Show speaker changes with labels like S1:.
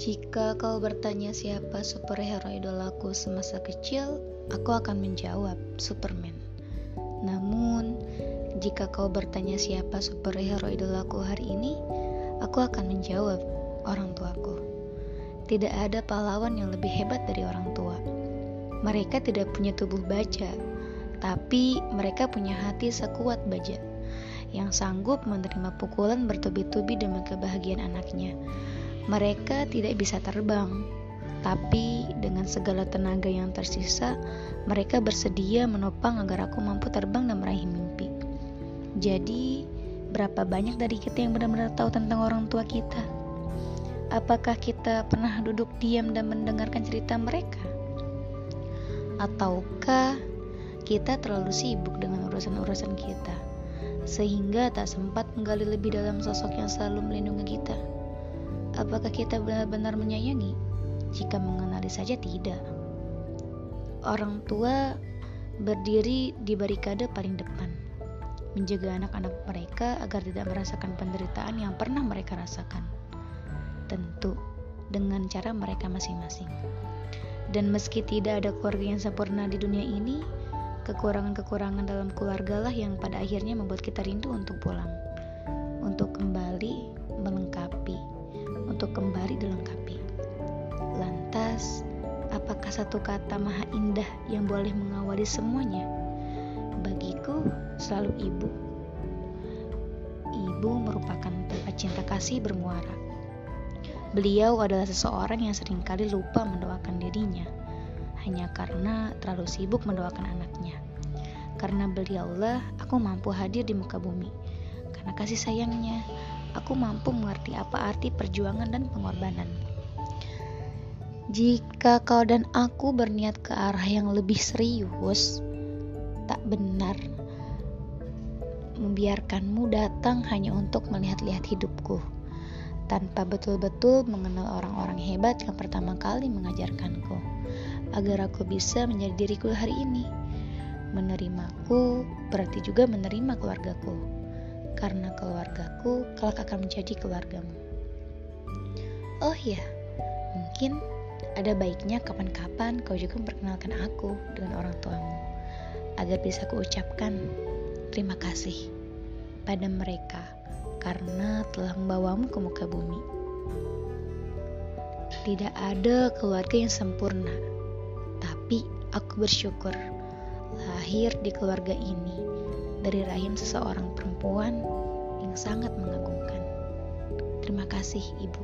S1: Jika kau bertanya siapa superhero idolaku semasa kecil, aku akan menjawab Superman. Namun, jika kau bertanya siapa superhero idolaku hari ini, aku akan menjawab orang tuaku. Tidak ada pahlawan yang lebih hebat dari orang tua. Mereka tidak punya tubuh baja, tapi mereka punya hati sekuat baja yang sanggup menerima pukulan bertubi-tubi demi kebahagiaan anaknya. Mereka tidak bisa terbang, tapi dengan segala tenaga yang tersisa, mereka bersedia menopang agar aku mampu terbang dan meraih mimpi. Jadi, berapa banyak dari kita yang benar-benar tahu tentang orang tua kita? Apakah kita pernah duduk diam dan mendengarkan cerita mereka? Ataukah kita terlalu sibuk dengan urusan-urusan kita, sehingga tak sempat menggali lebih dalam sosok yang selalu melindungi kita? Apakah kita benar-benar menyayangi? Jika mengenali saja tidak. Orang tua berdiri di barikade paling depan, menjaga anak-anak mereka agar tidak merasakan penderitaan yang pernah mereka rasakan. Tentu dengan cara mereka masing-masing. Dan meski tidak ada keluarga yang sempurna di dunia ini, kekurangan-kekurangan dalam keluarga lah yang pada akhirnya membuat kita rindu untuk pulang, untuk kembali satu kata maha indah yang boleh mengawali semuanya? Bagiku, selalu ibu. Ibu merupakan tempat cinta kasih bermuara. Beliau adalah seseorang yang sering kali lupa mendoakan dirinya, hanya karena terlalu sibuk mendoakan anaknya. Karena beliaulah aku mampu hadir di muka bumi, karena kasih sayangnya aku mampu mengerti apa arti perjuangan dan pengorbanan. Jika kau dan aku berniat ke arah yang lebih serius, tak benar membiarkanmu datang hanya untuk melihat-lihat hidupku, tanpa betul-betul mengenal orang-orang hebat yang pertama kali mengajarkanku, agar aku bisa menjadi diriku hari ini. Menerimaku berarti juga menerima keluargaku karena keluargaku kelak akan menjadi keluargamu. Oh ya, mungkin ada baiknya kapan-kapan kau juga memperkenalkan aku dengan orang tuamu, agar bisa kuucapkan terima kasih pada mereka karena telah membawamu ke muka bumi. Tidak ada keluarga yang sempurna, tapi aku bersyukur lahir di keluarga ini dari rahim seseorang perempuan yang sangat mengagumkan. Terima kasih, Ibu.